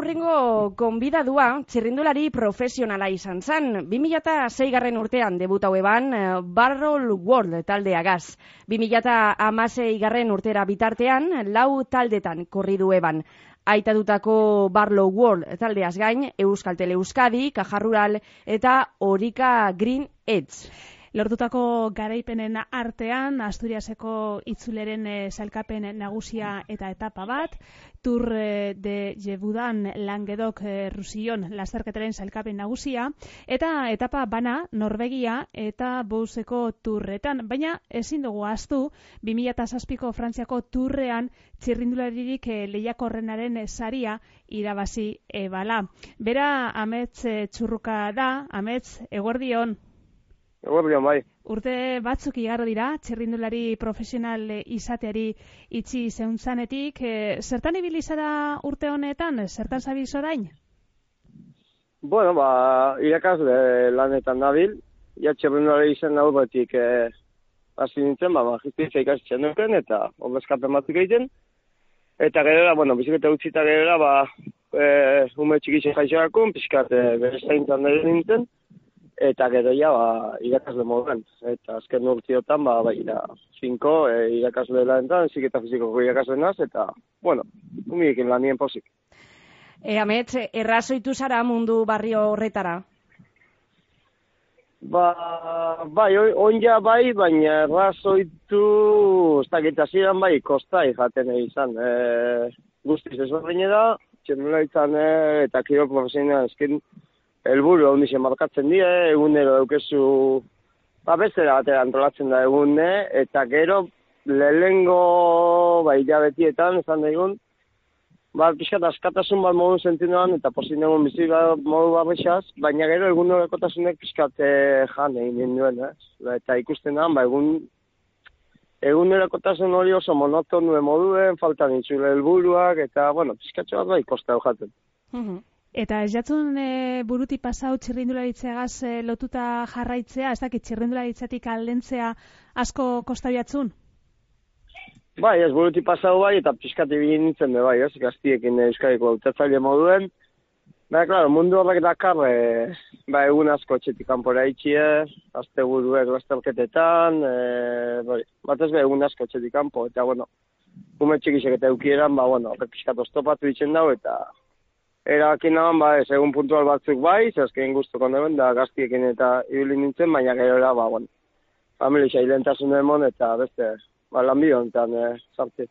aurrengo konbidadua txirrindulari profesionala izan zen. 2006 garren urtean debutau eban eh, Barrel World taldeagaz. 2006 garren urtera bitartean lau taldetan korridu eban. Aitadutako Barlow World taldeaz gain, Euskal Tele Euskadi, Kajarrural eta Orika Green Edge. Lortutako garaipenen artean, Asturiaseko itzuleren e, salkapen nagusia eta etapa bat, Tour e, de Jebudan Langedok e, Rusion lasterketaren salkapen nagusia, eta etapa bana Norvegia eta Bouseko Turretan. Baina ezin dugu aztu, 2006ko Frantziako Turrean txirrindularirik e, lehiako horrenaren saria irabazi ebala. Bera, amets txurruka da, amets, eguerdion. Eguerdion, bai. Urte batzuk igarro dira, txerrindulari profesional izateari itxi zeuntzanetik. E, zertan ibili zara urte honetan, zertan zabil zorain? Bueno, ba, irakasle lanetan nabil. Ja txerrindulari izan batik e, hasi nintzen, ba, magistritza ikasitzen duken, eta obezkapen batzuk egiten. Eta gero bueno, biziketa utzita gero ba, e, ume txikitzen jaixakun, pixkat e, bere zaintan nintzen eta gero ja ba, irakasle moduan. Eta azken urtiotan, ba, ba, ira, zinko, e, irakasle lan zik eta fiziko irakasle naz, eta, bueno, umiekin lan nien posik. E, amet, errazoitu zara mundu barrio horretara? Ba, bai, onja bai, baina errazoitu, ez da ziren bai, kostai jaten izan. E, guztiz ez da, txernula izan, e, eta kiro profesional eskin, helburu hau nixen markatzen die, egunero daukezu, ba, bestera batera antolatzen da egune, eta gero, lehengo, ba, hilabetietan, ezan daigun, ba, pixkat askatasun bat modu sentinuan, eta posin egun bizi modu barrexaz, baina gero egun horrekotasunek pixkat eh, jan egin nuen, eh? Ba, eta ikusten da, ba, egun, egun hori oso monotonu moduen, faltan itxule helburuak, eta, bueno, pixkatxo bat bai, kosta jaten. Eta ez jatzun e, buruti pasau txirrindularitzeagaz e, lotuta jarraitzea, ez dakit txirrindularitzatik aldentzea asko kosta jatzun? Bai, ez buruti pasau bai, eta pixkati bine nintzen bai, ez, gaztiekin euskadiko autetzaile moduen. Baina, klaro, mundu horrek dakar, e, ba, egun asko txetik kanpora itxie, azte buruek lastelketetan, e, bai, bat ez be, egun asko txetik kanpo, eta, bueno, ume txikisek eta eukieran, ba, bueno, pixkat oztopatu ditzen dago, eta erakin nahan, ba, ez puntual batzuk bai, zazkein guztu kondemen, da gaztiekin eta ibili nintzen, baina gero era, ba, bueno, familia ilentasun emon eta beste, ba, lanbio enten, e, sartzi.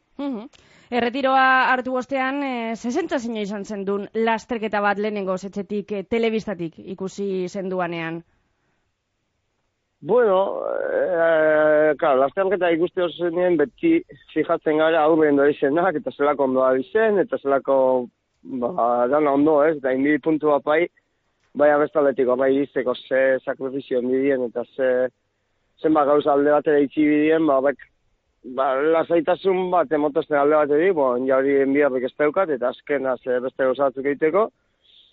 Erretiroa hartu bostean, e, zezentza zina izan zen duen, lasterketa bat lehenengo zetxetik, e, telebistatik ikusi zenduanean? Bueno, e, claro, lasterketa ikusti oso zenien, beti fijatzen gara aurren doa izenak, eta zelako ondoa izen, eta zelako ba, dan ondo, ez, da indi puntu apai, bai abestaletik bai izteko ze sakrifizio bidien eta ze zenba gauza alde batera itxi bidien, ba, bek, ba, lasaitasun bat emotozten alde bateri, bo, jauri enbiarrik ez daukat, eta azken az, beste gauzatzuk egiteko,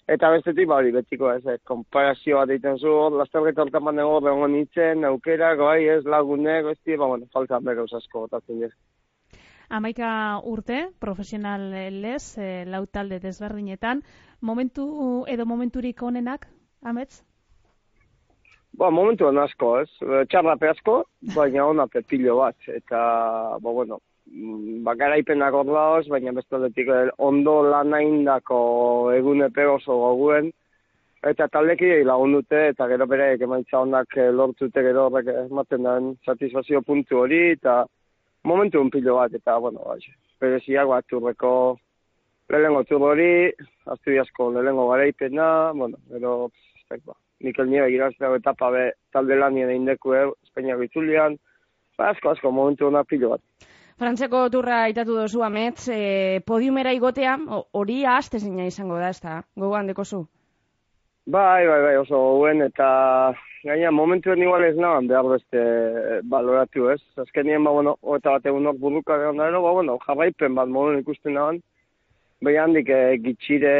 eta bestetik, ba, hori, betiko, ez, eh, komparazio bat egiten zu, lastergeta hortan bat nego, behongo nintzen, aukerak, bai, ez, lagunek, ez, ba, bueno, falta bero asko gotatzen dira amaika urte, profesional lez, e, lau talde desberdinetan. Momentu edo momenturik onenak, amets? Ba, momentu asko, ez? Txarra asko, baina ona pepilo bat. Eta, ba, bueno, mm, ba, garaipenak hor baina bestaldetik eh, ondo lanain dako egun epe oso goguen. Eta taldeki lagun dute, eta gero bere emaitza onak eh, lortute gero horrek ematen den satisfazio puntu hori, eta momentu un pilo bat, eta, bueno, bai, bereziak bat turreko lehengo turrori, astudiasko lehengo garaipena, bueno, pero, zek, ba, Mikel Nieva girazteko etapa be, talde lanien egin deku, eh, Espainiako itzulian, ba, asko, asko, momentu una pilo bat. Frantzeko turra itatu dozu ametz, eh, podiumera igotea, hori ahazte zina izango da, ez da, gogoan dekozu? Bai, bai, bai, oso guen, eta gaina momentuen igual ez nahan behar beste eh, baloratu ez. Azken nien, ba, bueno, eta bat egun hor burruka gehon ba, bueno, jarraipen bat modun ikusten nahan. Bai handik e, gitxire,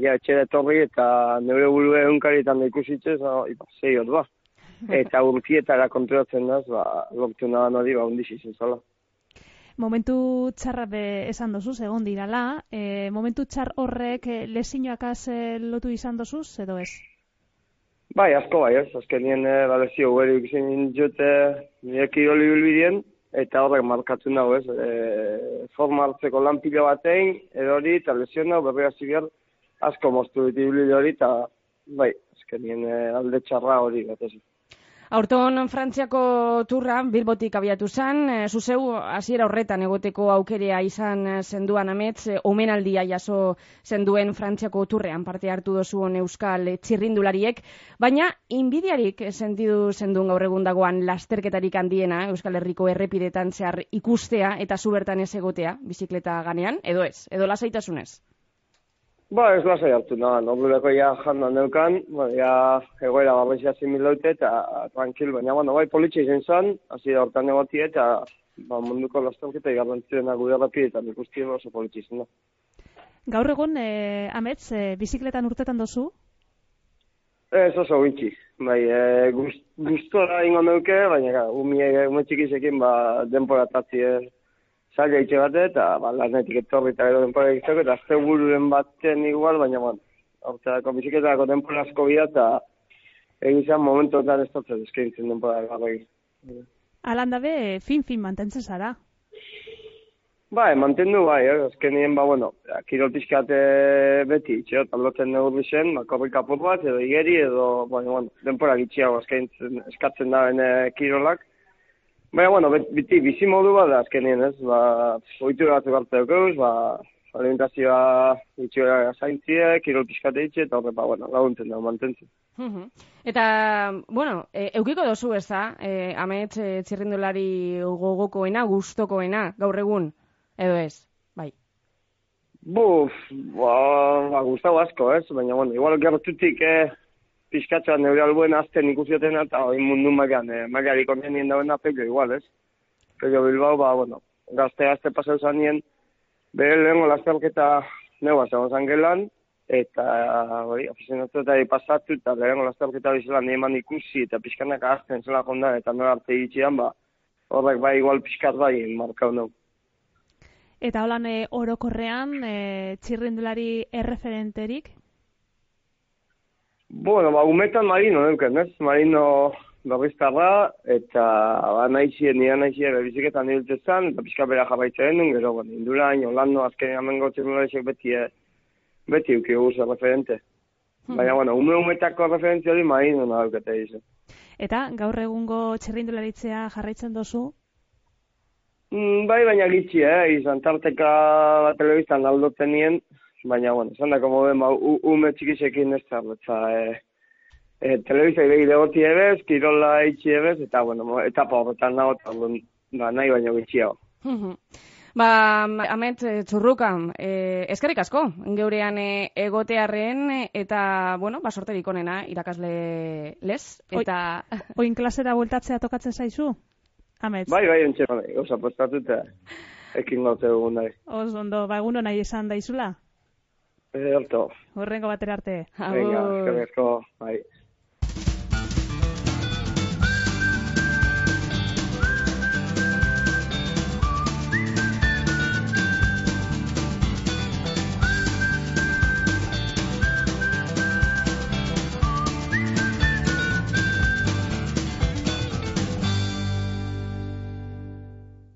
ja, etxere torri eta neure buru egunkaritan da ikusitzez, no, iba, zei ba. Eta urkietara kontrolatzen naz, ba, lortu nahan hori, ba, undiz izan zola. Momentu txarra be esan dozu, egon dirala, e, momentu txar horrek e, lesinoakaz e, lotu izan dozu, edo ez? Bai, asko bai, ez. Azkenien e, balezio gure ikizien jute nire kiroli bilbidien, eta horrek markatzen dago, ez. E, forma hartzeko lan pila batein, edo hori, eta lesioa berri hasi asko moztu ditu hori, eta bai, azkenien e, alde txarra hori, bat ez. Aurton Frantziako turra Bilbotik abiatu zen, e, zuzeu hasiera horretan egoteko aukerea izan zenduan amets, e, omenaldia jaso zenduen Frantziako turrean parte hartu dozuon euskal txirrindulariek, baina inbidiarik sentidu zendun gaur egun dagoan lasterketarik handiena Euskal Herriko errepidetan zehar ikustea eta zubertan ez egotea, bizikleta ganean, edo ez, edo lasaitasunez? Ba, ez lasai hartu, no, nobuleko ja jandan neukan, ba, ja egoera babesea zimiloite eta tranquil, baina, bueno, bai politxe izan zen, hasi da hortan egotie eta ba, munduko lastauketa igarrantzien agudia rapi eta ikusti oso politxe izan da. Gaur egun, eh, amets, eh, bizikletan urtetan dozu? Ez oso gintxi, bai, eh, gust, gustora ingo neuke, baina, umie, ume txikisekin, ba, denpora tatzi, eh, zaila itxe bat, eta ba, lanetik etorri eta gero denpora egiteko, eta azte bururen baten igual, baina, bueno, orteako biziketako denpora asko bida, eta egin zen momentu eta ez dutzen eskaintzen denpora gara egin. Alanda be, fin-fin mantentzen zara? Bai, mantendu bai, eh? azkenien, ba, bueno, kirol pixkate beti, itxe, taldotzen negur zen, ba, korri kapur bat, edo igeri, edo, bueno, bueno, denpora gitxiago eskatzen da bene kirolak, Baina, bueno, biti, bizi modu bat da azkenien, ez? Ba, oitu batzuk hartu dugu, ba, alimentazioa itxoa zaintzie, kirol pixkate itxe, eta horre, ba, bueno, laguntzen da, mantentzen. Eta, bueno, e, eukiko dozu ez da, e, amet e, txirrindulari gogokoena, gustokoena, gaur egun, edo ez, bai? Buf, ba, ba gustau asko, ez? Baina, bueno, igual gertutik, eh, pizkatza neure albuen azten ikusioten eta hori mundu maian, eh, maiarik onien nien dauen apelio igual, ez? Pello Bilbao, ba, bueno, gazte gazte pasau zanien, bere lehenko lasterketa neua zegoen zangelan, eta hori, afizionatu eta pasatu, eta lehenko lasterketa bizela eman ikusi, eta pizkanak azten zela jondan, eta nora arte itxian, ba, horrek bai igual pizkat bai markau nahu. Eta holan e, orokorrean, e, txirrindulari erreferenterik, Bueno, ba, umetan marino, neuken, ez? Marino babestarra, eta ba, nahizien, nire nahizien, biziketan nire zan, eta pixka bera jarraitzen denun, gero, bueno, indurain, Holando, azken amengo txirnularisek beti, eh, beti uki guzti referente. Hmm. Baina, bueno, ume umetako referentzia hori marino nahaukete izo. Eta, gaur egungo txirrindularitzea jarraitzen dozu? Mm, bai, baina gitxi, eh? Izan tarteka telebiztan aldoten nien, baina, bueno, esan da, como ba, ume txikisekin ez da, eta, e, e, telebizai behi legoti ebez, kirola eitxi ebez, eta, bueno, etapa horretan nago, eta, ba, nahi baino gitxiago. Ba, amet, eh, txurrukan, e, eskerrik asko, geurean e, egotearren, eta, bueno, ba, sorterik onena, irakasle les, eta... Oin klasera bueltatzea tokatzen zaizu, amet? Bai, bai, entxe, bai, oza, postatuta, ekin gaute egun nahi. Oz, ondo, ba, egun nahi esan daizula? Ederto. Horrengo batera arte. Venga, eskerrezko, bai.